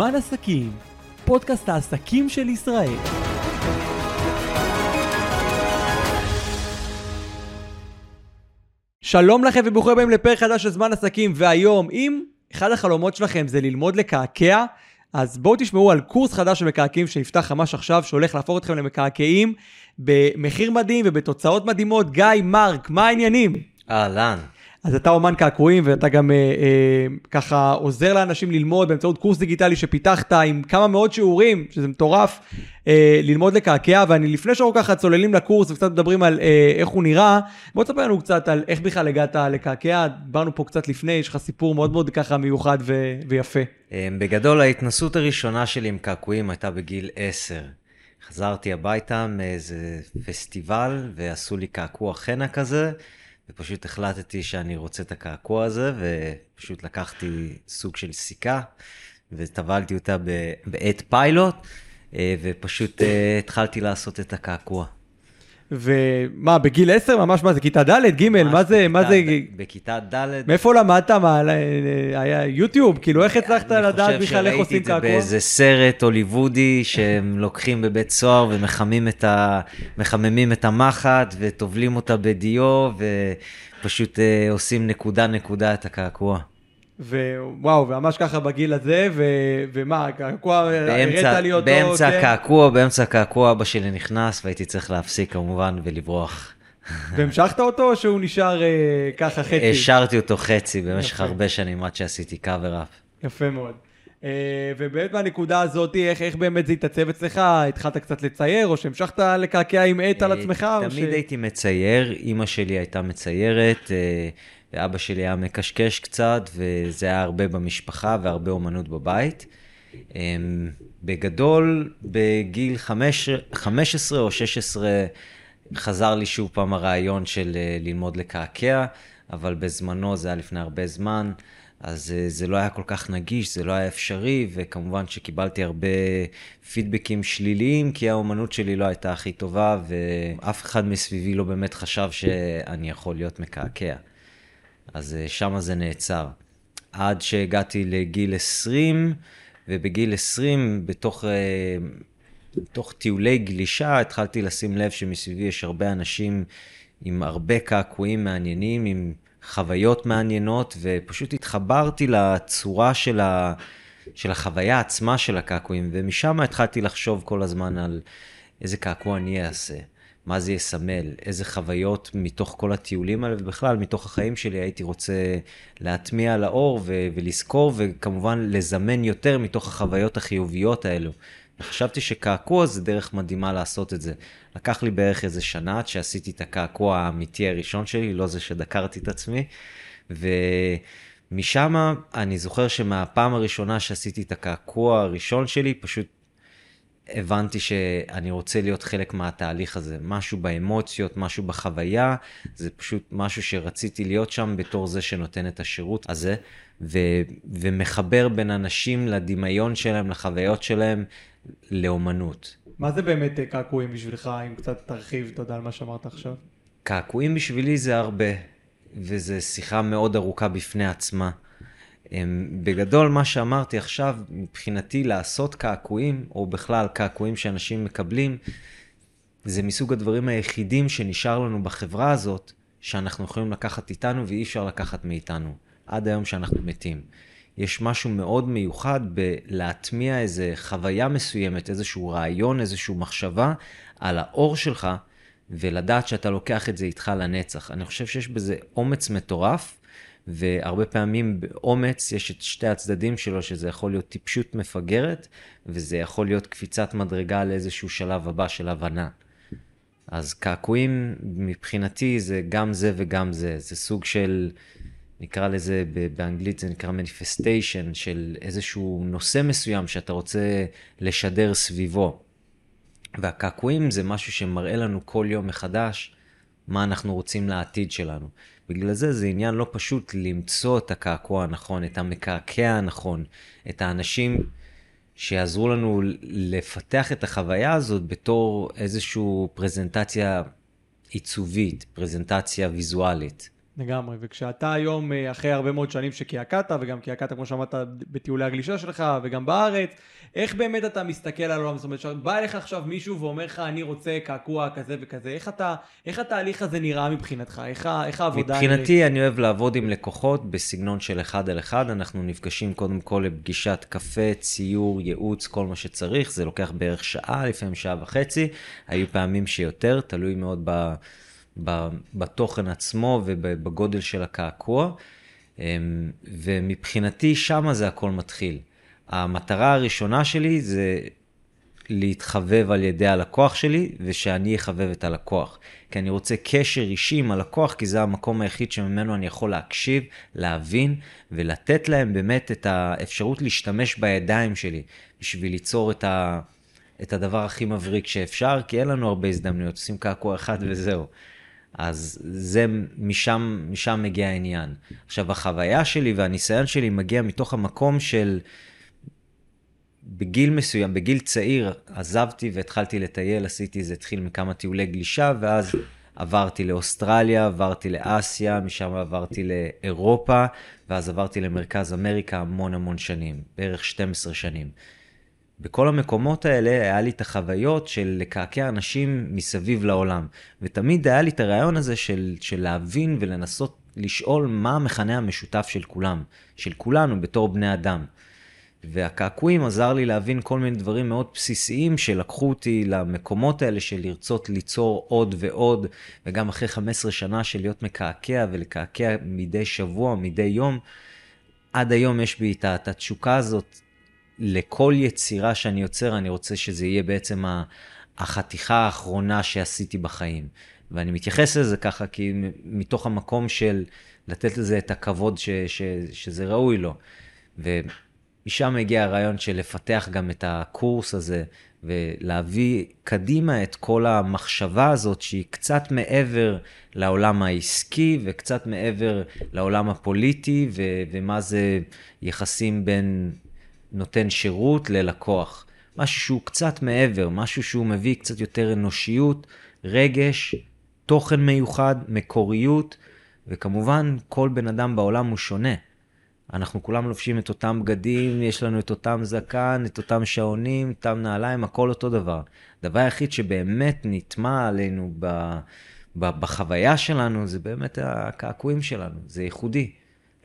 זמן עסקים, פודקאסט העסקים של ישראל. שלום לכם וברוכים הבאים לפרק חדש של זמן עסקים, והיום, אם אחד החלומות שלכם זה ללמוד לקעקע, אז בואו תשמעו על קורס חדש של מקעקעים שנפתח ממש עכשיו, שהולך להפוך אתכם למקעקעים במחיר מדהים ובתוצאות מדהימות. גיא, מרק, מה העניינים? אהלן. אז אתה אומן קעקועים ואתה גם אה, אה, ככה עוזר לאנשים ללמוד באמצעות קורס דיגיטלי שפיתחת עם כמה מאות שיעורים, שזה מטורף, אה, ללמוד לקעקע, ואני לפני שאנחנו ככה צוללים לקורס וקצת מדברים על אה, איך הוא נראה, בוא תספר לנו קצת על איך בכלל הגעת לקעקע, דיברנו פה קצת לפני, יש לך סיפור מאוד מאוד ככה מיוחד ו- ויפה. אה, בגדול, ההתנסות הראשונה שלי עם קעקועים הייתה בגיל 10. חזרתי הביתה מאיזה פסטיבל ועשו לי קעקוע חנה כזה. ופשוט החלטתי שאני רוצה את הקעקוע הזה, ופשוט לקחתי סוג של סיכה, וטבלתי אותה בעת פיילוט, אה, ופשוט אה, התחלתי לעשות את הקעקוע. ומה, בגיל 10? ממש מה זה, כיתה ד', ג', מה זה, מה זה... בכיתה ד'. מאיפה למדת? מה, היה יוטיוב? כאילו, איך הצלחת לדעת בכלל איך עושים קעקוע? אני חושב שראיתי את זה באיזה סרט הוליוודי, שהם לוקחים בבית סוהר ומחממים את, ה... את המחט וטובלים אותה בדיו, ופשוט אה, עושים נקודה-נקודה את הקעקוע. ווואו, וממש ככה בגיל הזה, ו... ומה, הקעקוע, הראית לי אותו. באמצע כן? הקעקוע, באמצע הקעקוע אבא שלי נכנס, והייתי צריך להפסיק כמובן ולברוח. והמשכת אותו או שהוא נשאר אה, ככה חצי? השארתי אותו חצי במשך יפה. הרבה שנים עד שעשיתי קאבר אפ. יפה מאוד. Uh, ובאמת מהנקודה הזאת, איך, איך באמת זה התעצב אצלך? התחלת קצת לצייר, או שהמשכת לקעקע עם עט על אה, עצמך? תמיד ש... הייתי מצייר, אימא שלי הייתה מציירת. Uh, ואבא שלי היה מקשקש קצת, וזה היה הרבה במשפחה והרבה אומנות בבית. אמ, בגדול, בגיל 15 או 16 חזר לי שוב פעם הרעיון של אה, ללמוד לקעקע, אבל בזמנו, זה היה לפני הרבה זמן, אז אה, זה לא היה כל כך נגיש, זה לא היה אפשרי, וכמובן שקיבלתי הרבה פידבקים שליליים, כי האומנות שלי לא הייתה הכי טובה, ואף אחד מסביבי לא באמת חשב שאני יכול להיות מקעקע. אז אה, שם זה נעצר. עד שהגעתי לגיל 20, ובגיל 20, בתוך, אה, בתוך טיולי גלישה, התחלתי לשים לב שמסביבי יש הרבה אנשים עם הרבה קעקועים מעניינים, עם חוויות מעניינות, ופשוט התחברתי לצורה של, ה, של החוויה עצמה של הקעקועים, ומשם התחלתי לחשוב כל הזמן על איזה קעקוע אני אעשה. מה זה יסמל, איזה חוויות מתוך כל הטיולים האלה, ובכלל, מתוך החיים שלי הייתי רוצה להטמיע לאור ו- ולזכור, וכמובן לזמן יותר מתוך החוויות החיוביות האלו. וחשבתי שקעקוע זה דרך מדהימה לעשות את זה. לקח לי בערך איזה שנה עד שעשיתי את הקעקוע האמיתי הראשון שלי, לא זה שדקרתי את עצמי. ומשם אני זוכר שמהפעם הראשונה שעשיתי את הקעקוע הראשון שלי, פשוט הבנתי שאני רוצה להיות חלק מהתהליך הזה. משהו באמוציות, משהו בחוויה, זה פשוט משהו שרציתי להיות שם בתור זה שנותן את השירות הזה, ו- ומחבר בין אנשים לדמיון שלהם, לחוויות שלהם, לאומנות. מה זה באמת אה, קעקועים בשבילך, אם קצת תרחיב, תודה על מה שאמרת עכשיו? קעקועים בשבילי זה הרבה, וזו שיחה מאוד ארוכה בפני עצמה. בגדול, מה שאמרתי עכשיו, מבחינתי לעשות קעקועים, או בכלל קעקועים שאנשים מקבלים, זה מסוג הדברים היחידים שנשאר לנו בחברה הזאת, שאנחנו יכולים לקחת איתנו ואי אפשר לקחת מאיתנו, עד היום שאנחנו מתים. יש משהו מאוד מיוחד בלהטמיע איזה חוויה מסוימת, איזשהו רעיון, איזושהי מחשבה על האור שלך, ולדעת שאתה לוקח את זה איתך לנצח. אני חושב שיש בזה אומץ מטורף, והרבה פעמים באומץ יש את שתי הצדדים שלו, שזה יכול להיות טיפשות מפגרת, וזה יכול להיות קפיצת מדרגה לאיזשהו שלב הבא של הבנה. אז קעקועים מבחינתי זה גם זה וגם זה, זה סוג של, נקרא לזה באנגלית זה נקרא מניפסטיישן, של איזשהו נושא מסוים שאתה רוצה לשדר סביבו. והקעקועים זה משהו שמראה לנו כל יום מחדש מה אנחנו רוצים לעתיד שלנו. בגלל זה זה עניין לא פשוט למצוא את הקעקוע הנכון, את המקעקע הנכון, את האנשים שיעזרו לנו לפתח את החוויה הזאת בתור איזושהי פרזנטציה עיצובית, פרזנטציה ויזואלית. לגמרי, וכשאתה היום, אה, אחרי הרבה מאוד שנים שקעקעת, וגם קעקעת, כמו שאמרת, בטיולי הגלישה שלך, וגם בארץ, איך באמת אתה מסתכל על העולם? זאת אומרת, בא אליך עכשיו מישהו ואומר לך, אני רוצה קעקוע כזה וכזה, איך, אתה, איך התהליך הזה נראה מבחינתך? איך, איך העבודה... מבחינתי, אני אוהב לעבוד עם לקוחות בסגנון של אחד על אחד. אנחנו נפגשים קודם כל לפגישת קפה, ציור, ייעוץ, כל מה שצריך. זה לוקח בערך שעה, לפעמים שעה וחצי. היו פעמים שיותר, תלוי מאוד ב... בתוכן עצמו ובגודל של הקעקוע. אמ, ומבחינתי, שמה זה הכל מתחיל. המטרה הראשונה שלי זה להתחבב על ידי הלקוח שלי, ושאני אחבב את הלקוח. כי אני רוצה קשר אישי עם הלקוח, כי זה המקום היחיד שממנו אני יכול להקשיב, להבין, ולתת להם באמת את האפשרות להשתמש בידיים שלי, בשביל ליצור את, ה... את הדבר הכי מבריק שאפשר, כי אין לנו הרבה הזדמנויות, עושים קעקוע אחד וזהו. אז זה, משם, משם מגיע העניין. עכשיו, החוויה שלי והניסיון שלי מגיע מתוך המקום של... בגיל מסוים, בגיל צעיר, עזבתי והתחלתי לטייל, עשיתי, זה התחיל מכמה טיולי גלישה, ואז עברתי לאוסטרליה, עברתי לאסיה, משם עברתי לאירופה, ואז עברתי למרכז אמריקה המון המון שנים, בערך 12 שנים. בכל המקומות האלה היה לי את החוויות של לקעקע אנשים מסביב לעולם. ותמיד היה לי את הרעיון הזה של, של להבין ולנסות לשאול מה המכנה המשותף של כולם, של כולנו בתור בני אדם. והקעקועים עזר לי להבין כל מיני דברים מאוד בסיסיים שלקחו אותי למקומות האלה של לרצות ליצור עוד ועוד, וגם אחרי 15 שנה של להיות מקעקע ולקעקע מדי שבוע, מדי יום, עד היום יש בי את התשוקה הזאת לכל יצירה שאני יוצר, אני רוצה שזה יהיה בעצם החתיכה האחרונה שעשיתי בחיים. ואני מתייחס לזה ככה, כי מתוך המקום של לתת לזה את הכבוד ש, ש, שזה ראוי לו. ומשם הגיע הרעיון של לפתח גם את הקורס הזה, ולהביא קדימה את כל המחשבה הזאת, שהיא קצת מעבר לעולם העסקי, וקצת מעבר לעולם הפוליטי, ו- ומה זה יחסים בין נותן שירות ללקוח. משהו שהוא קצת מעבר, משהו שהוא מביא קצת יותר אנושיות, רגש, תוכן מיוחד, מקוריות, וכמובן, כל בן אדם בעולם הוא שונה. אנחנו כולם לובשים את אותם בגדים, יש לנו את אותם זקן, את אותם שעונים, אותם נעליים, הכל אותו דבר. הדבר היחיד שבאמת נטמע עלינו ב, ב, בחוויה שלנו, זה באמת הקעקועים שלנו, זה ייחודי.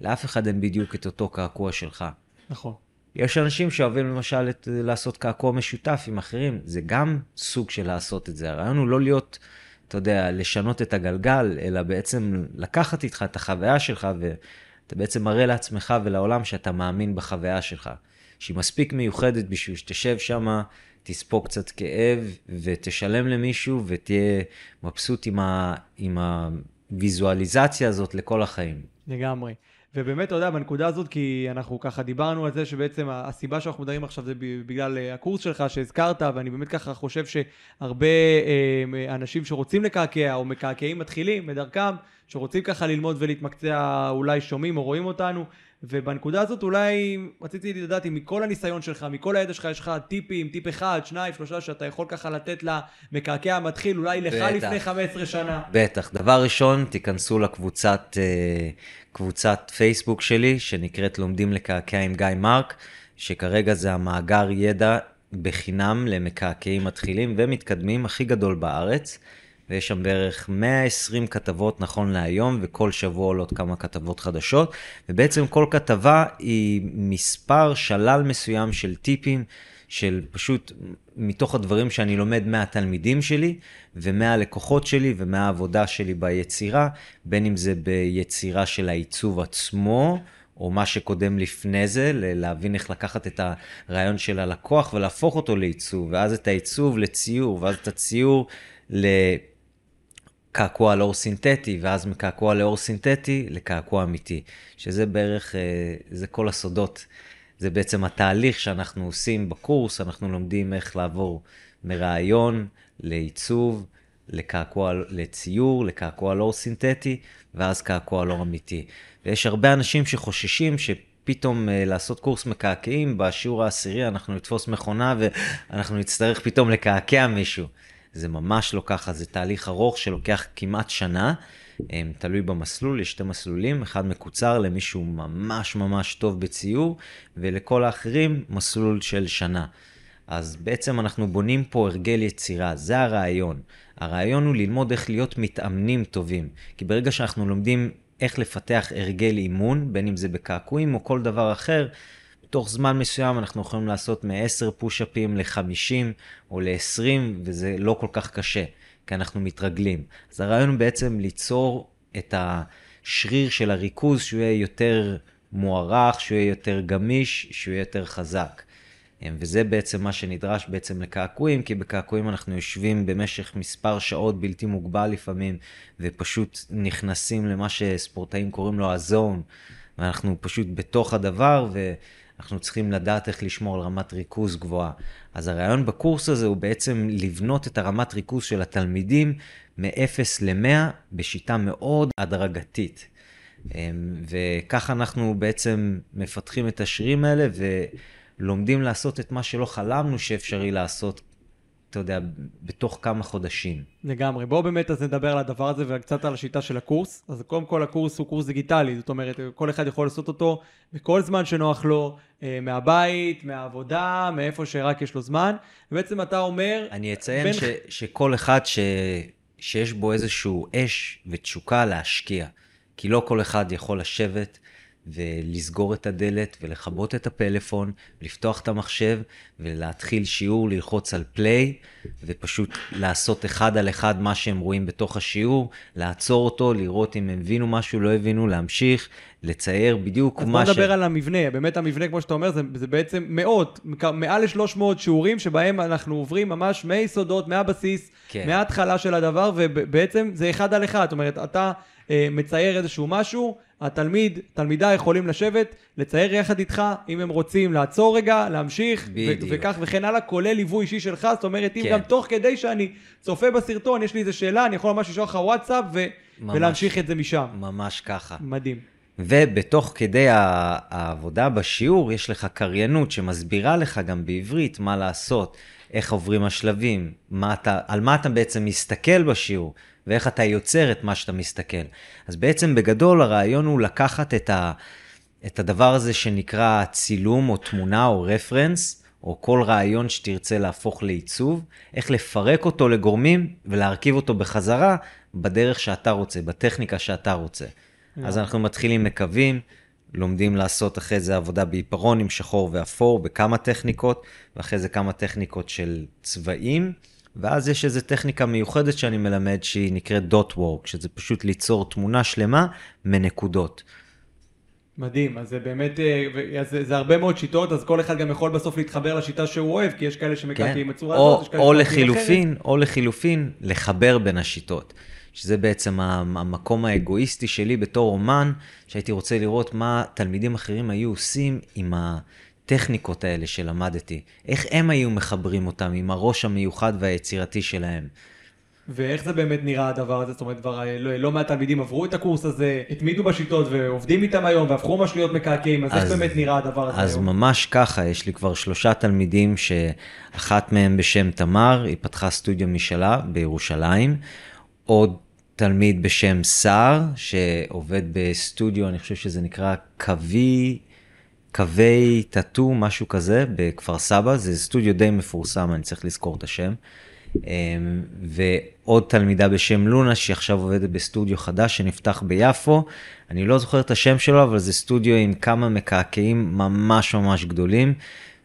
לאף אחד אין בדיוק את אותו קעקוע שלך. נכון. יש אנשים שאוהבים למשל את, לעשות קעקוע משותף עם אחרים, זה גם סוג של לעשות את זה. הרעיון הוא לא להיות, אתה יודע, לשנות את הגלגל, אלא בעצם לקחת איתך את החוויה שלך, ואתה בעצם מראה לעצמך ולעולם שאתה מאמין בחוויה שלך. שהיא מספיק מיוחדת בשביל שתשב שמה, תספוג קצת כאב, ותשלם למישהו, ותהיה מבסוט עם, ה, עם הוויזואליזציה הזאת לכל החיים. לגמרי. ובאמת, אתה יודע, בנקודה הזאת, כי אנחנו ככה דיברנו על זה שבעצם הסיבה שאנחנו מדברים עכשיו זה בגלל אה, הקורס שלך שהזכרת, ואני באמת ככה חושב שהרבה אה, אנשים שרוצים לקעקע, או מקעקעים מתחילים בדרכם, שרוצים ככה ללמוד ולהתמקצע, אולי שומעים או רואים אותנו, ובנקודה הזאת אולי רציתי לדעת אם מכל הניסיון שלך, מכל הידע שלך, יש לך טיפים, טיפ אחד, שניים, שלושה, שאתה יכול ככה לתת למקעקע המתחיל, אולי לך בטח. לפני 15 שנה. בטח. דבר ראשון, תיכנסו לקבוצת אה, קבוצת פייסבוק שלי, שנקראת לומדים לקעקע עם גיא מרק, שכרגע זה המאגר ידע בחינם למקעקעים מתחילים ומתקדמים הכי גדול בארץ. ויש שם בערך 120 כתבות נכון להיום, וכל שבוע עולות כמה כתבות חדשות, ובעצם כל כתבה היא מספר שלל מסוים של טיפים, של פשוט מתוך הדברים שאני לומד מהתלמידים שלי, ומהלקוחות שלי, ומהעבודה שלי ביצירה, בין אם זה ביצירה של העיצוב עצמו, או מה שקודם לפני זה, להבין איך לקחת את הרעיון של הלקוח ולהפוך אותו לעיצוב, ואז את העיצוב לציור, ואז את הציור. קעקוע לאור סינתטי, ואז מקעקוע לאור סינתטי לקעקוע אמיתי, שזה בערך, אה, זה כל הסודות. זה בעצם התהליך שאנחנו עושים בקורס, אנחנו לומדים איך לעבור מרעיון לעיצוב, לקעקוע, לציור, לקעקוע לאור סינתטי, ואז קעקוע לאור אמיתי. ויש הרבה אנשים שחוששים שפתאום uh, לעשות קורס מקעקעים, בשיעור העשירי אנחנו נתפוס מכונה ואנחנו נצטרך פתאום לקעקע מישהו. זה ממש לא ככה, זה תהליך ארוך שלוקח כמעט שנה. תלוי במסלול, יש שתי מסלולים, אחד מקוצר למישהו ממש ממש טוב בציור, ולכל האחרים מסלול של שנה. אז בעצם אנחנו בונים פה הרגל יצירה, זה הרעיון. הרעיון הוא ללמוד איך להיות מתאמנים טובים. כי ברגע שאנחנו לומדים איך לפתח הרגל אימון, בין אם זה בקעקועים או כל דבר אחר, תוך זמן מסוים אנחנו יכולים לעשות מ-10 פוש-אפים ל-50 או ל-20, וזה לא כל כך קשה, כי אנחנו מתרגלים. אז הרעיון הוא בעצם ליצור את השריר של הריכוז, שהוא יהיה יותר מוערך, שהוא יהיה יותר גמיש, שהוא יהיה יותר חזק. וזה בעצם מה שנדרש בעצם לקעקועים, כי בקעקועים אנחנו יושבים במשך מספר שעות בלתי מוגבל לפעמים, ופשוט נכנסים למה שספורטאים קוראים לו הזון, ואנחנו פשוט בתוך הדבר, ואנחנו צריכים לדעת איך לשמור על רמת ריכוז גבוהה. אז הרעיון בקורס הזה הוא בעצם לבנות את הרמת ריכוז של התלמידים מ-0 ל-100 בשיטה מאוד הדרגתית. וככה אנחנו בעצם מפתחים את השירים האלה, ו... לומדים לעשות את מה שלא חלמנו שאפשרי לעשות, אתה יודע, בתוך כמה חודשים. לגמרי. בואו באמת אז נדבר על הדבר הזה וקצת על השיטה של הקורס. אז קודם כל הקורס הוא קורס דיגיטלי, זאת אומרת, כל אחד יכול לעשות אותו בכל זמן שנוח לו, אה, מהבית, מהעבודה, מאיפה שרק יש לו זמן. ובעצם אתה אומר... אני אציין בין... ש, שכל אחד ש, שיש בו איזשהו אש ותשוקה להשקיע. כי לא כל אחד יכול לשבת ולסגור את הדלת ולכבות את הפלאפון, לפתוח את המחשב ולהתחיל שיעור, ללחוץ על פליי ופשוט לעשות אחד על אחד מה שהם רואים בתוך השיעור, לעצור אותו, לראות אם הם הבינו משהו, לא הבינו, להמשיך, לצייר בדיוק מה ש... אז בוא נדבר על המבנה, באמת המבנה, כמו שאתה אומר, זה, זה בעצם מאות, מעל ל-300 שיעורים שבהם אנחנו עוברים ממש מיסודות, מהבסיס, כן. מההתחלה של הדבר, ובעצם זה אחד על אחד, זאת אומרת, אתה... אה, מצייר איזשהו משהו, התלמיד, תלמידה יכולים לשבת, לצייר יחד איתך, אם הם רוצים לעצור רגע, להמשיך, ו- וכך וכן הלאה, כולל ליווי אישי שלך, זאת אומרת, אם כן. גם תוך כדי שאני צופה בסרטון, יש לי איזו שאלה, אני יכול ממש לשלוח לך וואטסאפ ו- ממש, ולהמשיך את זה משם. ממש ככה. מדהים. ובתוך כדי העבודה בשיעור, יש לך קריינות שמסבירה לך גם בעברית מה לעשות, איך עוברים השלבים, מה אתה, על מה אתה בעצם מסתכל בשיעור. ואיך אתה יוצר את מה שאתה מסתכל. אז בעצם בגדול הרעיון הוא לקחת את, ה, את הדבר הזה שנקרא צילום או תמונה או רפרנס, או כל רעיון שתרצה להפוך לעיצוב, איך לפרק אותו לגורמים ולהרכיב אותו בחזרה בדרך שאתה רוצה, בטכניקה שאתה רוצה. אז אנחנו מתחילים מקווים, לומדים לעשות אחרי זה עבודה בעיפרון עם שחור ואפור בכמה טכניקות, ואחרי זה כמה טכניקות של צבעים. ואז יש איזו טכניקה מיוחדת שאני מלמד שהיא נקראת דוט וורק, שזה פשוט ליצור תמונה שלמה מנקודות. מדהים, אז זה באמת, אה, זה, זה הרבה מאוד שיטות, אז כל אחד גם יכול בסוף להתחבר לשיטה שהוא אוהב, כי יש כאלה שמקעקעים כן. בצורה הזאת, יש כאלה או לחילופין, או לחילופין, לחבר בין השיטות. שזה בעצם המקום האגואיסטי שלי בתור אומן, שהייתי רוצה לראות מה תלמידים אחרים היו עושים עם ה... הטכניקות האלה שלמדתי, איך הם היו מחברים אותם עם הראש המיוחד והיצירתי שלהם. ואיך זה באמת נראה הדבר הזה? זאת אומרת, כבר לא, לא מעט תלמידים עברו את הקורס הזה, התמידו בשיטות ועובדים איתם היום והפכו ממש להיות מקעקעים, אז, אז איך באמת נראה הדבר הזה אז היום? אז ממש ככה, יש לי כבר שלושה תלמידים שאחת מהם בשם תמר, היא פתחה סטודיו משלה בירושלים. עוד תלמיד בשם סער, שעובד בסטודיו, אני חושב שזה נקרא קווי קווי טאטו, משהו כזה, בכפר סבא, זה סטודיו די מפורסם, אני צריך לזכור את השם. אמ, ועוד תלמידה בשם לונה, שהיא עכשיו עובדת בסטודיו חדש שנפתח ביפו. אני לא זוכר את השם שלו, אבל זה סטודיו עם כמה מקעקעים ממש ממש גדולים,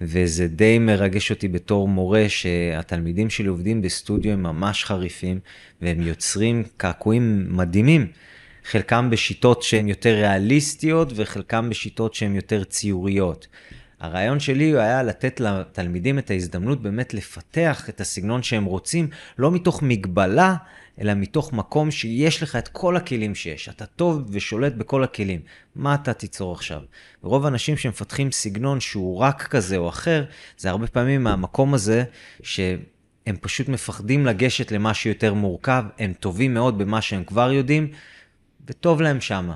וזה די מרגש אותי בתור מורה שהתלמידים שלי עובדים בסטודיו הם ממש חריפים, והם יוצרים קעקועים מדהימים. חלקם בשיטות שהן יותר ריאליסטיות וחלקם בשיטות שהן יותר ציוריות. הרעיון שלי היה לתת לתלמידים את ההזדמנות באמת לפתח את הסגנון שהם רוצים, לא מתוך מגבלה, אלא מתוך מקום שיש לך את כל הכלים שיש. אתה טוב ושולט בכל הכלים. מה אתה תיצור עכשיו? רוב האנשים שמפתחים סגנון שהוא רק כזה או אחר, זה הרבה פעמים מהמקום הזה שהם פשוט מפחדים לגשת למשהו יותר מורכב, הם טובים מאוד במה שהם כבר יודעים, וטוב להם שמה.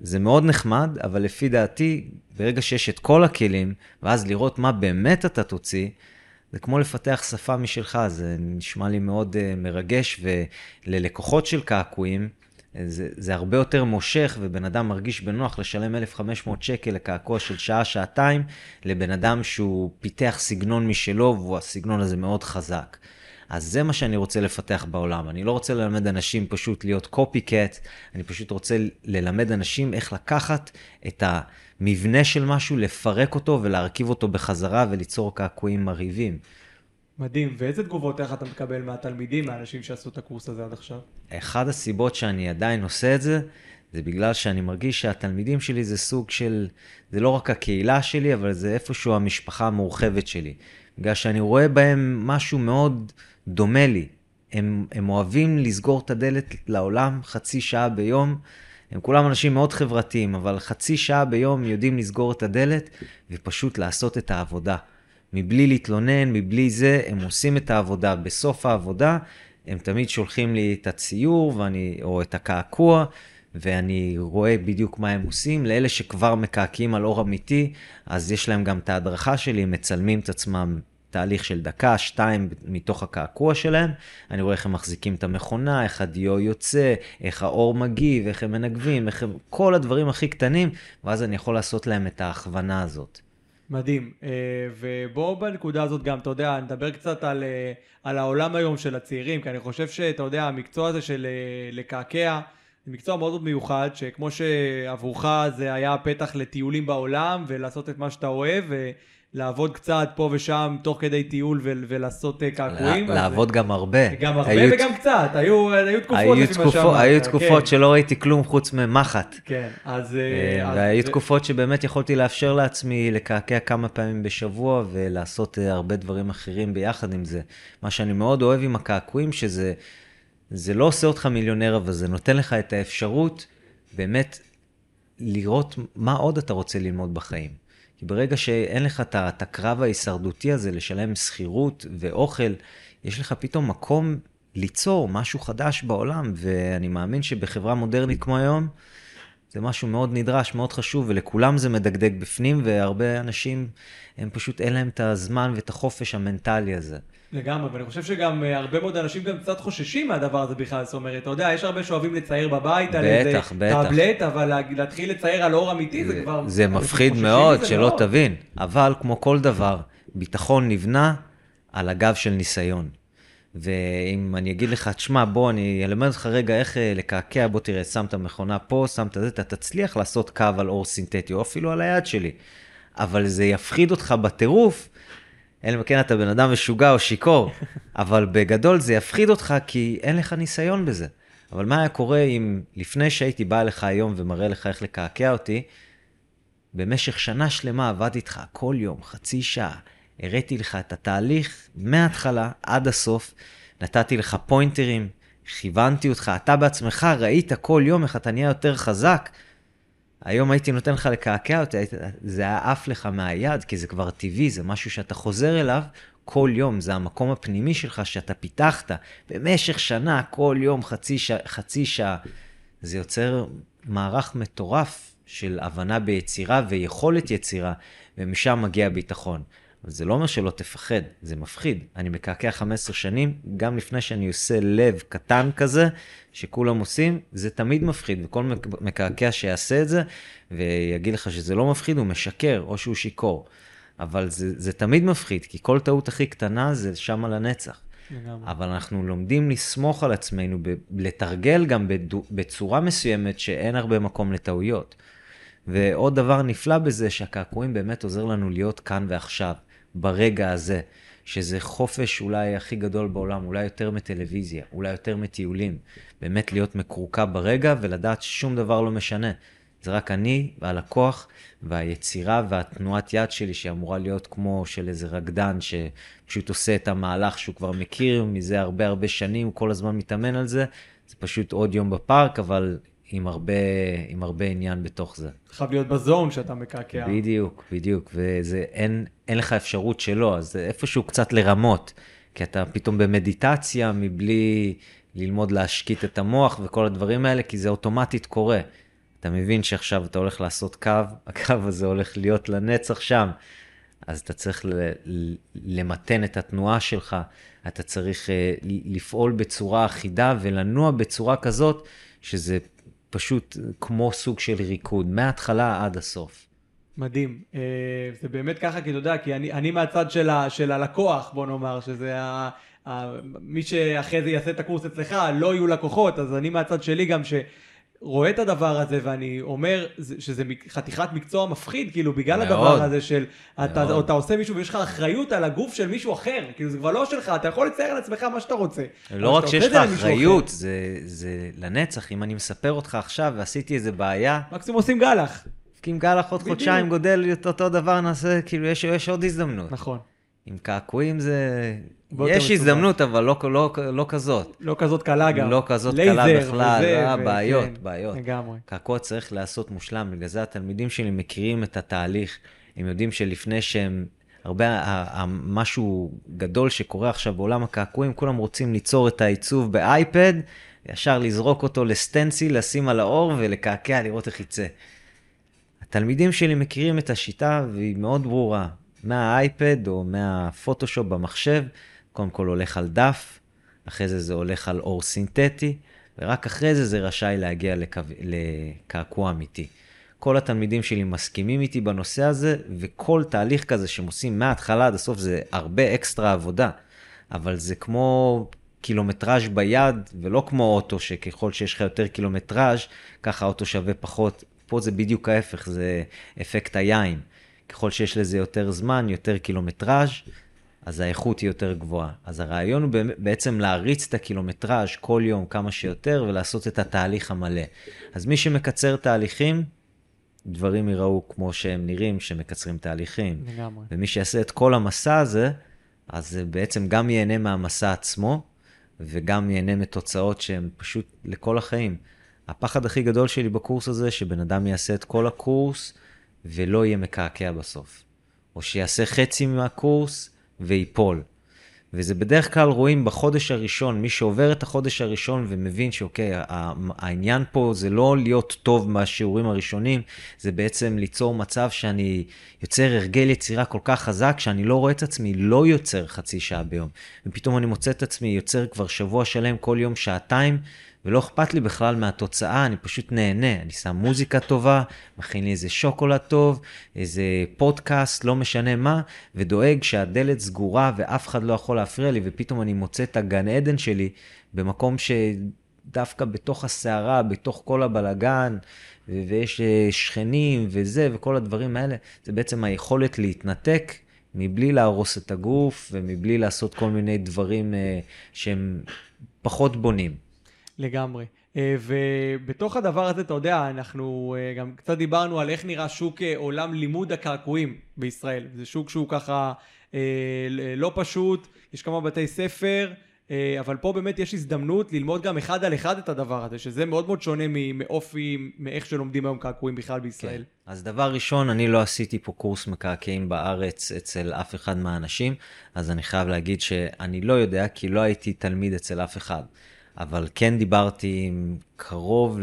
זה מאוד נחמד, אבל לפי דעתי, ברגע שיש את כל הכלים, ואז לראות מה באמת אתה תוציא, זה כמו לפתח שפה משלך, זה נשמע לי מאוד uh, מרגש, וללקוחות של קעקועים, זה, זה הרבה יותר מושך, ובן אדם מרגיש בנוח לשלם 1,500 שקל לקעקוע של שעה-שעתיים, לבן אדם שהוא פיתח סגנון משלו, והסגנון הזה מאוד חזק. אז זה מה שאני רוצה לפתח בעולם. אני לא רוצה ללמד אנשים פשוט להיות קופי קט, אני פשוט רוצה ללמד אנשים איך לקחת את המבנה של משהו, לפרק אותו ולהרכיב אותו בחזרה וליצור קעקועים מרהיבים. מדהים. ואיזה תגובות איך אתה מקבל מהתלמידים, מהאנשים שעשו את הקורס הזה עד עכשיו? אחת הסיבות שאני עדיין עושה את זה, זה בגלל שאני מרגיש שהתלמידים שלי זה סוג של, זה לא רק הקהילה שלי, אבל זה איפשהו המשפחה המורחבת שלי. בגלל שאני רואה בהם משהו מאוד דומה לי. הם, הם אוהבים לסגור את הדלת לעולם חצי שעה ביום. הם כולם אנשים מאוד חברתיים, אבל חצי שעה ביום יודעים לסגור את הדלת ופשוט לעשות את העבודה. מבלי להתלונן, מבלי זה, הם עושים את העבודה. בסוף העבודה, הם תמיד שולחים לי את הציור ואני, או את הקעקוע, ואני רואה בדיוק מה הם עושים. לאלה שכבר מקעקעים על אור אמיתי, אז יש להם גם את ההדרכה שלי, הם מצלמים את עצמם תהליך של דקה, שתיים מתוך הקעקוע שלהם. אני רואה איך הם מחזיקים את המכונה, איך הדיו יוצא, איך האור מגיב, איך הם מנגבים, איך הם... כל הדברים הכי קטנים, ואז אני יכול לעשות להם את ההכוונה הזאת. מדהים. אה, ובואו בנקודה הזאת גם, אתה יודע, נדבר קצת על, אה, על העולם היום של הצעירים, כי אני חושב שאתה יודע, המקצוע הזה של אה, לקעקע, זה מקצוע מאוד מאוד מיוחד, שכמו שעבורך זה היה פתח לטיולים בעולם ולעשות את מה שאתה אוהב, לעבוד קצת פה ושם תוך כדי טיול ו- ולעשות קעקועים. לעבוד אז... גם הרבה. גם הרבה היו... וגם קצת, היו, היו תקופות היו תקופו. היו תקופות כן. שלא ראיתי כלום חוץ ממחט. כן, אז... אה, אז והיו אז... תקופות שבאמת יכולתי לאפשר לעצמי לקעקע כמה פעמים בשבוע ולעשות אה, הרבה דברים אחרים ביחד עם זה. מה שאני מאוד אוהב עם הקעקועים, שזה זה לא עושה אותך מיליונר, אבל זה נותן לך את האפשרות באמת לראות מה עוד אתה רוצה ללמוד בחיים. כי ברגע שאין לך את הקרב ההישרדותי הזה לשלם שכירות ואוכל, יש לך פתאום מקום ליצור משהו חדש בעולם, ואני מאמין שבחברה מודרנית כמו היום, זה משהו מאוד נדרש, מאוד חשוב, ולכולם זה מדגדג בפנים, והרבה אנשים, הם פשוט אין להם את הזמן ואת החופש המנטלי הזה. לגמרי, ואני חושב שגם אה, הרבה מאוד אנשים גם קצת חוששים מהדבר הזה בכלל, זאת אומרת, אתה יודע, יש הרבה שאוהבים לצייר בבית על איזה. טאבלט, אבל להתחיל לצייר על אור אמיתי זה, זה כבר... זה מפחיד מאוד, שלא מאוד. תבין, אבל כמו כל דבר, ביטחון נבנה על הגב של ניסיון. ואם אני אגיד לך, תשמע, בוא, אני אלמד אותך רגע איך אה, לקעקע, בוא תראה, שם את המכונה פה, שם את זה, אתה תצליח לעשות קו על אור סינתטי, או אפילו על היד שלי. אבל זה יפחיד אותך בטירוף, אלא אם כן אתה בן אדם משוגע או שיכור, אבל בגדול זה יפחיד אותך כי אין לך ניסיון בזה. אבל מה היה קורה אם לפני שהייתי בא אליך היום ומראה לך איך לקעקע אותי, במשך שנה שלמה עבדתי איתך כל יום, חצי שעה, הראיתי לך את התהליך מההתחלה עד הסוף, נתתי לך פוינטרים, כיוונתי אותך, אתה בעצמך ראית כל יום איך אתה נהיה יותר חזק. היום הייתי נותן לך לקעקע אותי, זה היה עף לך מהיד, כי זה כבר טבעי, זה משהו שאתה חוזר אליו כל יום, זה המקום הפנימי שלך שאתה פיתחת במשך שנה, כל יום, חצי, ש... חצי שעה. זה יוצר מערך מטורף של הבנה ביצירה ויכולת יצירה, ומשם מגיע הביטחון. אבל זה לא אומר שלא תפחד, זה מפחיד. אני מקעקע 15 שנים, גם לפני שאני עושה לב קטן כזה, שכולם עושים, זה תמיד מפחיד, וכל מקעקע שיעשה את זה, ויגיד לך שזה לא מפחיד, הוא משקר, או שהוא שיכור. אבל זה, זה תמיד מפחיד, כי כל טעות הכי קטנה זה שם על הנצח. לגמרי. אבל אנחנו לומדים לסמוך על עצמנו, לתרגל גם בצורה מסוימת שאין הרבה מקום לטעויות. ועוד דבר נפלא בזה, שהקעקועים באמת עוזר לנו להיות כאן ועכשיו. ברגע הזה, שזה חופש אולי הכי גדול בעולם, אולי יותר מטלוויזיה, אולי יותר מטיולים. באמת להיות מקורקע ברגע ולדעת ששום דבר לא משנה. זה רק אני והלקוח והיצירה והתנועת יד שלי שאמורה להיות כמו של איזה רקדן שפשוט עושה את המהלך שהוא כבר מכיר מזה הרבה הרבה שנים, הוא כל הזמן מתאמן על זה. זה פשוט עוד יום בפארק, אבל עם הרבה, עם הרבה עניין בתוך זה. חייב להיות בזון שאתה מקעקע. בדיוק, בדיוק, ואין לך אפשרות שלא, אז זה איפשהו קצת לרמות, כי אתה פתאום במדיטציה מבלי ללמוד להשקיט את המוח וכל הדברים האלה, כי זה אוטומטית קורה. אתה מבין שעכשיו אתה הולך לעשות קו, הקו הזה הולך להיות לנצח שם. אז אתה צריך למתן את התנועה שלך, אתה צריך אה, לפעול בצורה אחידה ולנוע בצורה כזאת, שזה פשוט כמו סוג של ריקוד, מההתחלה עד הסוף. מדהים. אה, זה באמת ככה, כי אתה יודע, כי אני, אני מהצד של, ה, של הלקוח, בוא נאמר, שזה ה, ה, מי שאחרי זה יעשה את הקורס אצלך, לא יהיו לקוחות, אז אני מהצד שלי גם ש... רואה את הדבר הזה ואני אומר שזה חתיכת מקצוע מפחיד, כאילו בגלל מאוד, הדבר הזה של אתה, אתה עושה מישהו ויש לך אחריות על הגוף של מישהו אחר, כאילו זה כבר לא שלך, אתה יכול לצייר על עצמך מה שאתה רוצה. לא רק שיש לך אחריות, זה, זה לנצח, אם אני מספר אותך עכשיו ועשיתי איזה בעיה. מקסימום עושים גלח. כי אם גלח עוד חודשיים גודל אותו דבר, נעשה, כאילו יש, יש עוד הזדמנות. נכון. עם קעקועים זה... יש הזדמנות, אבל לא, לא, לא כזאת. לא כזאת קלה גם. לא כזאת קלה בכלל, וזה, אה, ו... בעיות, כן, בעיות. לגמרי. קעקוע צריך להיעשות מושלם, בגלל זה התלמידים שלי מכירים את התהליך. הם יודעים שלפני שהם... הרבה, משהו גדול שקורה עכשיו בעולם הקעקועים, כולם רוצים ליצור את העיצוב באייפד, ישר לזרוק אותו לסטנסיל, לשים על האור ולקעקע, לראות איך יצא. התלמידים שלי מכירים את השיטה והיא מאוד ברורה. מהאייפד או מהפוטושופ במחשב, קודם כל הולך על דף, אחרי זה זה הולך על אור סינתטי, ורק אחרי זה זה רשאי להגיע לקו... לקעקוע אמיתי. כל התלמידים שלי מסכימים איתי בנושא הזה, וכל תהליך כזה שהם עושים מההתחלה עד הסוף זה הרבה אקסטרה עבודה, אבל זה כמו קילומטראז' ביד, ולא כמו אוטו, שככל שיש לך יותר קילומטראז', ככה האוטו שווה פחות. פה זה בדיוק ההפך, זה אפקט היין. ככל שיש לזה יותר זמן, יותר קילומטראז', אז האיכות היא יותר גבוהה. אז הרעיון הוא בעצם להריץ את הקילומטראז' כל יום כמה שיותר ולעשות את התהליך המלא. אז מי שמקצר תהליכים, דברים ייראו כמו שהם נראים, שמקצרים תהליכים. לגמרי. ומי שיעשה את כל המסע הזה, אז בעצם גם ייהנה מהמסע עצמו, וגם ייהנה מתוצאות שהן פשוט לכל החיים. הפחד הכי גדול שלי בקורס הזה, שבן אדם יעשה את כל הקורס, ולא יהיה מקעקע בסוף. או שיעשה חצי מהקורס וייפול. וזה בדרך כלל רואים בחודש הראשון, מי שעובר את החודש הראשון ומבין שאוקיי, העניין פה זה לא להיות טוב מהשיעורים הראשונים, זה בעצם ליצור מצב שאני יוצר הרגל יצירה כל כך חזק, שאני לא רואה את עצמי לא יוצר חצי שעה ביום. ופתאום אני מוצא את עצמי יוצר כבר שבוע שלם, כל יום שעתיים, ולא אכפת לי בכלל מהתוצאה, אני פשוט נהנה. אני שם מוזיקה טובה, מכין לי איזה שוקולד טוב, איזה פודקאסט, לא משנה מה, ודואג שהדלת סגורה ואף אחד לא יכול להפריע לי, ופתאום אני מוצא את הגן עדן שלי במקום שדווקא בתוך הסערה, בתוך כל הבלגן, ויש אה, שכנים וזה, וכל הדברים האלה, זה בעצם היכולת להתנתק. מבלי להרוס את הגוף ומבלי לעשות כל מיני דברים אה, שהם פחות בונים. לגמרי. אה, ובתוך הדבר הזה, אתה יודע, אנחנו אה, גם קצת דיברנו על איך נראה שוק אה, עולם לימוד הקעקועים בישראל. זה שוק שהוא ככה לא פשוט, יש כמה בתי ספר, אבל פה באמת יש הזדמנות ללמוד גם אחד על אחד את הדבר הזה, שזה מאוד מאוד שונה מאופי, מאיך שלומדים היום קעקועים בכלל בישראל. כן. אז דבר ראשון, אני לא עשיתי פה קורס מקעקעים בארץ אצל אף אחד מהאנשים, אז אני חייב להגיד שאני לא יודע, כי לא הייתי תלמיד אצל אף אחד. אבל כן דיברתי עם קרוב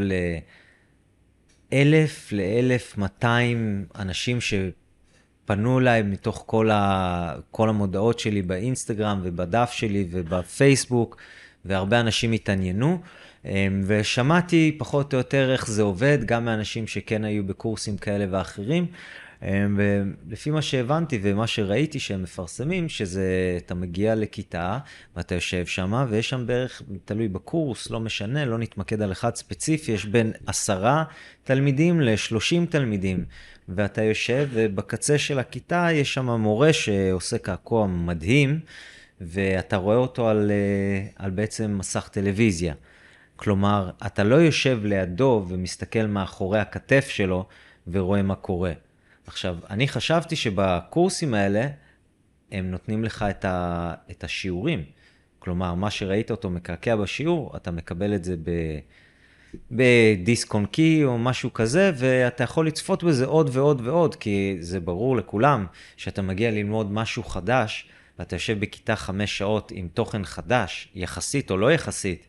לאלף לאלף מאתיים אנשים שפנו אליי מתוך כל, ה... כל המודעות שלי באינסטגרם ובדף שלי ובפייסבוק, והרבה אנשים התעניינו. אמ, ושמעתי פחות או יותר איך זה עובד, גם מאנשים שכן היו בקורסים כאלה ואחרים. אמ, ולפי מה שהבנתי ומה שראיתי שהם מפרסמים, שזה, אתה מגיע לכיתה ואתה יושב שם, ויש שם בערך, תלוי בקורס, לא משנה, לא נתמקד על אחד ספציפי, יש בין עשרה תלמידים לשלושים תלמידים. ואתה יושב, ובקצה של הכיתה יש שם מורה שעושה קעקוע מדהים, ואתה רואה אותו על, אה, על בעצם מסך טלוויזיה. כלומר, אתה לא יושב לידו ומסתכל מאחורי הכתף שלו ורואה מה קורה. עכשיו, אני חשבתי שבקורסים האלה, הם נותנים לך את, ה, את השיעורים. כלומר, מה שראית אותו מקעקע בשיעור, אתה מקבל את זה ב, בדיסק און קי או משהו כזה, ואתה יכול לצפות בזה עוד ועוד ועוד, כי זה ברור לכולם שאתה מגיע ללמוד משהו חדש, ואתה יושב בכיתה חמש שעות עם תוכן חדש, יחסית או לא יחסית,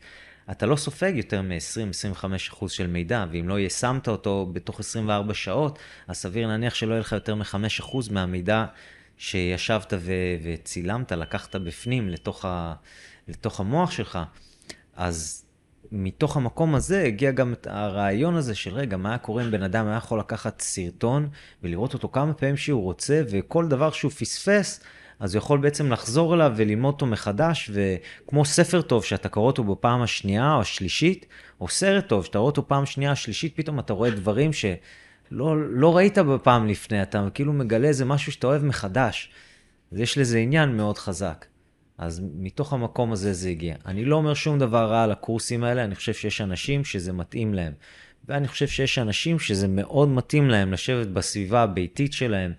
אתה לא סופג יותר מ-20-25% של מידע, ואם לא יישמת אותו בתוך 24 שעות, אז סביר להניח שלא יהיה לך יותר מ-5% מהמידע שישבת ו- וצילמת, לקחת בפנים לתוך, ה- לתוך המוח שלך, אז מתוך המקום הזה הגיע גם את הרעיון הזה של רגע, מה היה קורה אם בן אדם היה יכול לקחת סרטון ולראות אותו כמה פעמים שהוא רוצה, וכל דבר שהוא פספס, אז הוא יכול בעצם לחזור אליו וללמוד אותו מחדש, וכמו ספר טוב שאתה קורא אותו בפעם השנייה או השלישית, או סרט טוב שאתה רואה אותו פעם שנייה, השלישית, פתאום אתה רואה דברים שלא לא ראית בפעם לפני, אתה כאילו מגלה איזה משהו שאתה אוהב מחדש. אז יש לזה עניין מאוד חזק. אז מתוך המקום הזה זה הגיע. אני לא אומר שום דבר רע על הקורסים האלה, אני חושב שיש אנשים שזה מתאים להם. ואני חושב שיש אנשים שזה מאוד מתאים להם לשבת בסביבה הביתית שלהם,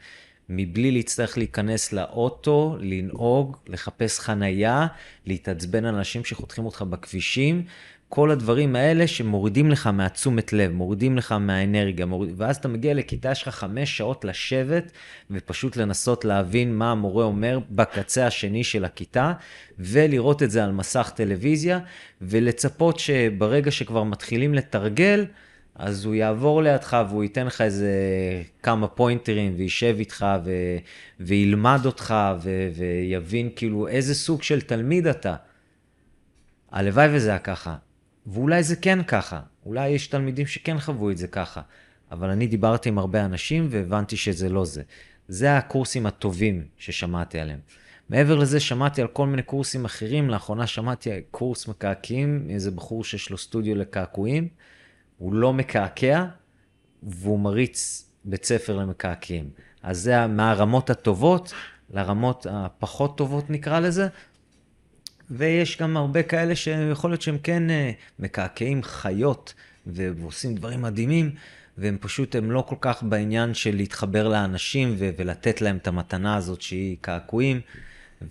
מבלי להצטרך להיכנס לאוטו, לנהוג, לחפש חנייה, להתעצבן על אנשים שחותכים אותך בכבישים, כל הדברים האלה שמורידים לך מהתשומת לב, מורידים לך מהאנרגיה, מוריד... ואז אתה מגיע לכיתה, יש לך חמש שעות לשבת ופשוט לנסות להבין מה המורה אומר בקצה השני של הכיתה, ולראות את זה על מסך טלוויזיה, ולצפות שברגע שכבר מתחילים לתרגל, אז הוא יעבור לידך והוא ייתן לך איזה כמה פוינטרים וישב איתך ו... וילמד אותך ו... ויבין כאילו איזה סוג של תלמיד אתה. הלוואי וזה היה ככה. ואולי זה כן ככה, אולי יש תלמידים שכן חוו את זה ככה, אבל אני דיברתי עם הרבה אנשים והבנתי שזה לא זה. זה הקורסים הטובים ששמעתי עליהם. מעבר לזה, שמעתי על כל מיני קורסים אחרים. לאחרונה שמעתי קורס מקעקעים, איזה בחור שיש לו סטודיו לקעקועים. הוא לא מקעקע, והוא מריץ בית ספר למקעקעים. אז זה מהרמות הטובות לרמות הפחות טובות, נקרא לזה, ויש גם הרבה כאלה שיכול להיות שהם כן אה, מקעקעים חיות ועושים דברים מדהימים, והם פשוט, הם לא כל כך בעניין של להתחבר לאנשים ולתת להם את המתנה הזאת שהיא קעקועים.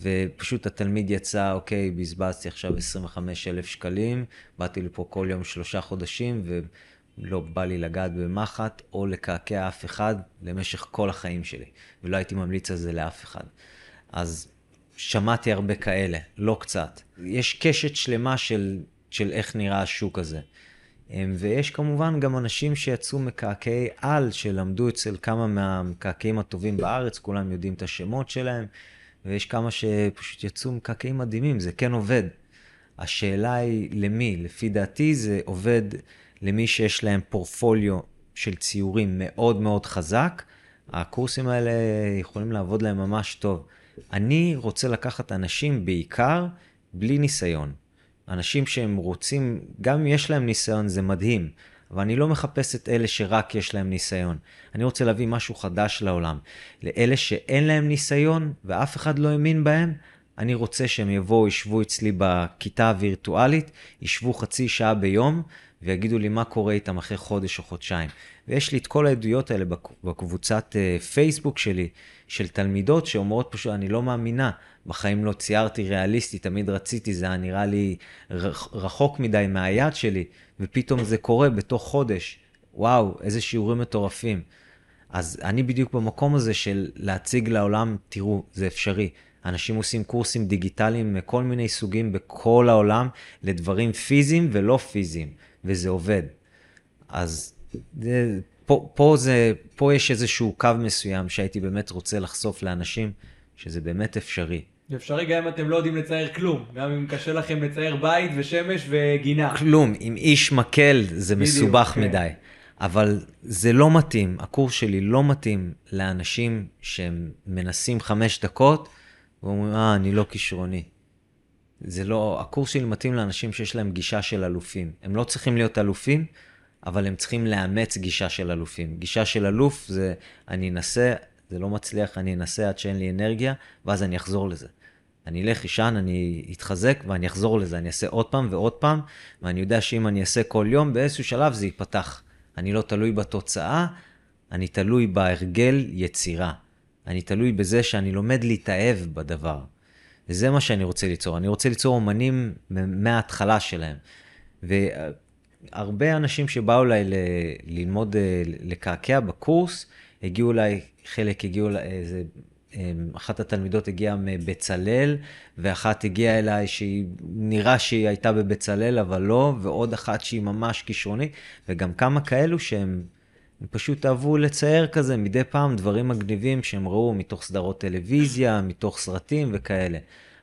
ופשוט התלמיד יצא, אוקיי, בזבזתי עכשיו 25 אלף שקלים, באתי לפה כל יום שלושה חודשים, ולא בא לי לגעת במחט או לקעקע אף אחד למשך כל החיים שלי, ולא הייתי ממליץ על זה לאף אחד. אז שמעתי הרבה כאלה, לא קצת. יש קשת שלמה של, של איך נראה השוק הזה. אמ, ויש כמובן גם אנשים שיצאו מקעקעי על, שלמדו אצל כמה מהמקעקעים הטובים בארץ, כולם יודעים את השמות שלהם, ויש כמה שפשוט יצאו מקעקעים מדהימים, זה כן עובד. השאלה היא למי, לפי דעתי זה עובד למי שיש להם פורפוליו של ציורים מאוד מאוד חזק, הקורסים האלה יכולים לעבוד להם ממש טוב. אני רוצה לקחת אנשים בעיקר בלי ניסיון. אנשים שהם רוצים, גם אם יש להם ניסיון זה מדהים, אבל אני לא מחפש את אלה שרק יש להם ניסיון. אני רוצה להביא משהו חדש לעולם. לאלה שאין להם ניסיון ואף אחד לא האמין בהם, אני רוצה שהם יבואו, ישבו אצלי בכיתה הווירטואלית, ישבו חצי שעה ביום, ויגידו לי מה קורה איתם אחרי חודש או חודשיים. ויש לי את כל העדויות האלה בקבוצת אה, פייסבוק שלי, של תלמידות שאומרות פשוט, אני לא מאמינה, בחיים לא ציירתי ריאליסטי, תמיד רציתי, זה היה נראה לי רחוק מדי מהיד שלי, ופתאום זה קורה בתוך חודש. וואו, איזה שיעורים מטורפים. אז אני בדיוק במקום הזה של להציג לעולם, תראו, זה אפשרי. אנשים עושים קורסים דיגיטליים מכל מיני סוגים בכל העולם, לדברים פיזיים ולא פיזיים, וזה עובד. אז זה, פה, פה, זה, פה יש איזשהו קו מסוים שהייתי באמת רוצה לחשוף לאנשים, שזה באמת אפשרי. זה אפשרי גם אם אתם לא יודעים לצייר כלום, גם אם קשה לכם לצייר בית ושמש וגינה. כלום, עם איש מקל זה בדיוק, מסובך כן. מדי. אבל זה לא מתאים, הקורס שלי לא מתאים לאנשים שהם מנסים חמש דקות ואומרים, אה, אני לא כישרוני. זה לא, הקורס שלי מתאים לאנשים שיש להם גישה של אלופים. הם לא צריכים להיות אלופים, אבל הם צריכים לאמץ גישה של אלופים. גישה של אלוף זה, אני אנסה, זה לא מצליח, אני אנסה עד שאין לי אנרגיה, ואז אני אחזור לזה. אני אלך, אישן, אני אתחזק ואני אחזור לזה, אני אעשה עוד פעם ועוד פעם, ואני יודע שאם אני אעשה כל יום, באיזשהו שלב זה ייפתח. אני לא תלוי בתוצאה, אני תלוי בהרגל יצירה. אני תלוי בזה שאני לומד להתאהב בדבר. וזה מה שאני רוצה ליצור. אני רוצה ליצור אומנים מההתחלה שלהם. והרבה אנשים שבאו אליי ל- ללמוד, אה, לקעקע בקורס, הגיעו אליי, חלק הגיעו, איזה, אמ, אחת התלמידות הגיעה מבצלאל, ואחת הגיעה אליי שהיא, נראה שהיא הייתה בבצלאל, אבל לא, ועוד אחת שהיא ממש כישרונית, וגם כמה כאלו שהם הם פשוט אהבו לצייר כזה מדי פעם דברים מגניבים שהם ראו מתוך סדרות טלוויזיה, מתוך סרטים וכאלה.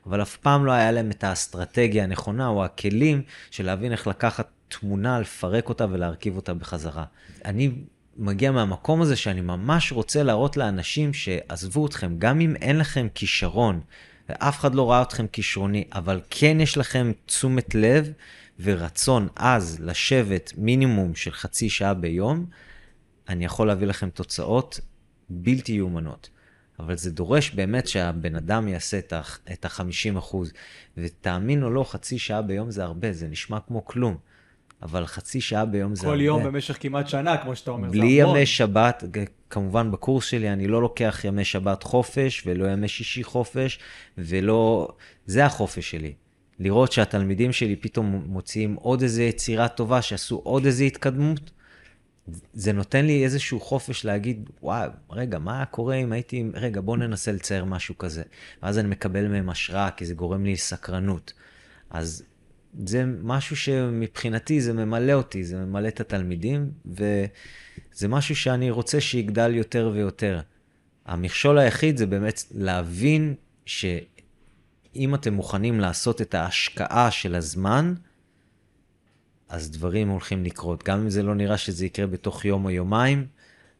אבל אף פעם לא היה להם את האסטרטגיה הנכונה או הכלים של להבין איך לקחת תמונה, לפרק אותה ולהרכיב אותה בחזרה. אני מגיע מהמקום הזה שאני ממש רוצה להראות לאנשים שעזבו אתכם, גם אם אין לכם כישרון, ואף אחד לא ראה אתכם כישרוני, אבל כן יש לכם תשומת לב ורצון עז לשבת מינימום של חצי שעה ביום, אני יכול להביא לכם תוצאות בלתי יאומנות. אבל זה דורש באמת שהבן אדם יעשה את ה-50 אחוז. ותאמין או לא, חצי שעה ביום זה הרבה, זה נשמע כמו כלום. אבל חצי שעה ביום זה כל הרבה. כל יום במשך כמעט שנה, כמו שאתה אומר, בלי ימי שבת, כמובן בקורס שלי אני לא לוקח ימי שבת חופש, ולא ימי שישי חופש, ולא... זה החופש שלי. לראות שהתלמידים שלי פתאום מוציאים עוד איזה יצירה טובה, שעשו עוד איזה התקדמות, זה נותן לי איזשהו חופש להגיד, וואו, רגע, מה קורה אם הייתי, רגע, בוא ננסה לצייר משהו כזה. ואז אני מקבל מהם השראה, כי זה גורם לי סקרנות. אז זה משהו שמבחינתי זה ממלא אותי, זה ממלא את התלמידים, וזה משהו שאני רוצה שיגדל יותר ויותר. המכשול היחיד זה באמת להבין שאם אתם מוכנים לעשות את ההשקעה של הזמן, אז דברים הולכים לקרות. גם אם זה לא נראה שזה יקרה בתוך יום או יומיים,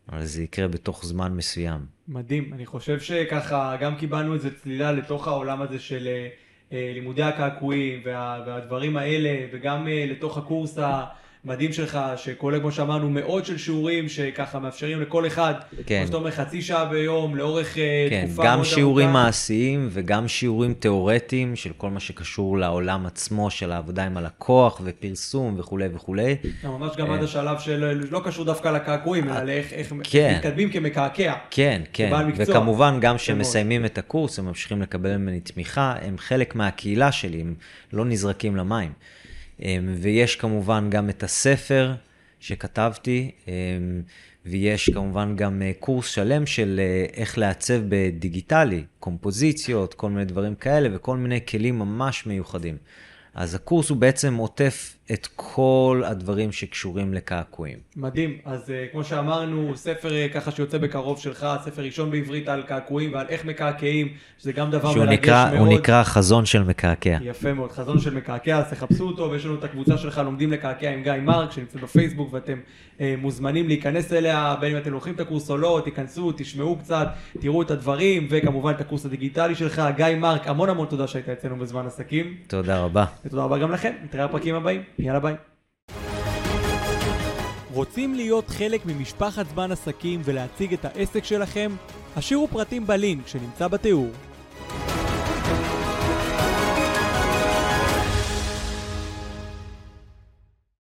אבל זה יקרה בתוך זמן מסוים. מדהים. אני חושב שככה גם קיבלנו איזה צלילה לתוך העולם הזה של אה, לימודי הקעקועים וה, והדברים האלה, וגם אה, לתוך הקורס ה... מדהים שלך, שכולל, כמו שאמרנו, מאות של שיעורים שככה מאפשרים לכל אחד, כן. כמו שאתה אומר, חצי שעה ביום, לאורך אה, כן, תקופה מאוד ארוכה. גם שיעורים מעשיים וגם שיעורים תיאורטיים של כל מה שקשור לעולם עצמו, של העבודה עם הלקוח ופרסום וכולי וכולי. ממש גם עד השלב של, לא קשור דווקא לקעקועים, אלא לאיך איך כן. מתקדמים כמקעקע. כן, כן, וכמובן גם כשהם מסיימים את הקורס, הם ממשיכים לקבל ממני תמיכה, הם חלק מהקהילה שלי, הם לא נזרקים למים. אמ, ויש כמובן גם את הספר שכתבתי, אמ, ויש כמובן גם אה, קורס שלם של אה, איך לעצב בדיגיטלי, קומפוזיציות, כל מיני דברים כאלה, וכל מיני כלים ממש מיוחדים. אז הקורס הוא בעצם עוטף את כל הדברים שקשורים לקעקועים. מדהים. אז uh, כמו שאמרנו, ספר uh, ככה שיוצא בקרוב שלך, ספר ראשון בעברית על קעקועים ועל איך מקעקעים, שזה גם דבר מרגש נקרא, מאוד. הוא נקרא חזון של מקעקע. יפה מאוד, חזון של מקעקע, אז תחפשו אותו, ויש לנו את הקבוצה שלך, לומדים לקעקע עם גיא מרק, שנמצאת בפייסבוק, ואתם uh, מוזמנים להיכנס אליה, בין אם אתם לוקחים את הקורס או לא, תיכנסו, תשמעו קצת, תראו את הדברים, וכמובן את הקורס הדיגיטלי שלך. גיא מרק, המון המון תודה שהיית אצלנו בזמן עסקים. תודה רבה. ותודה רבה גם לכם, נתראה בפרקים הבאים. יאללה ביי. רוצים להיות חלק ממשפחת זמן עסקים ולהציג את העסק שלכם? השאירו פרטים בלינק שנמצא בתיאור.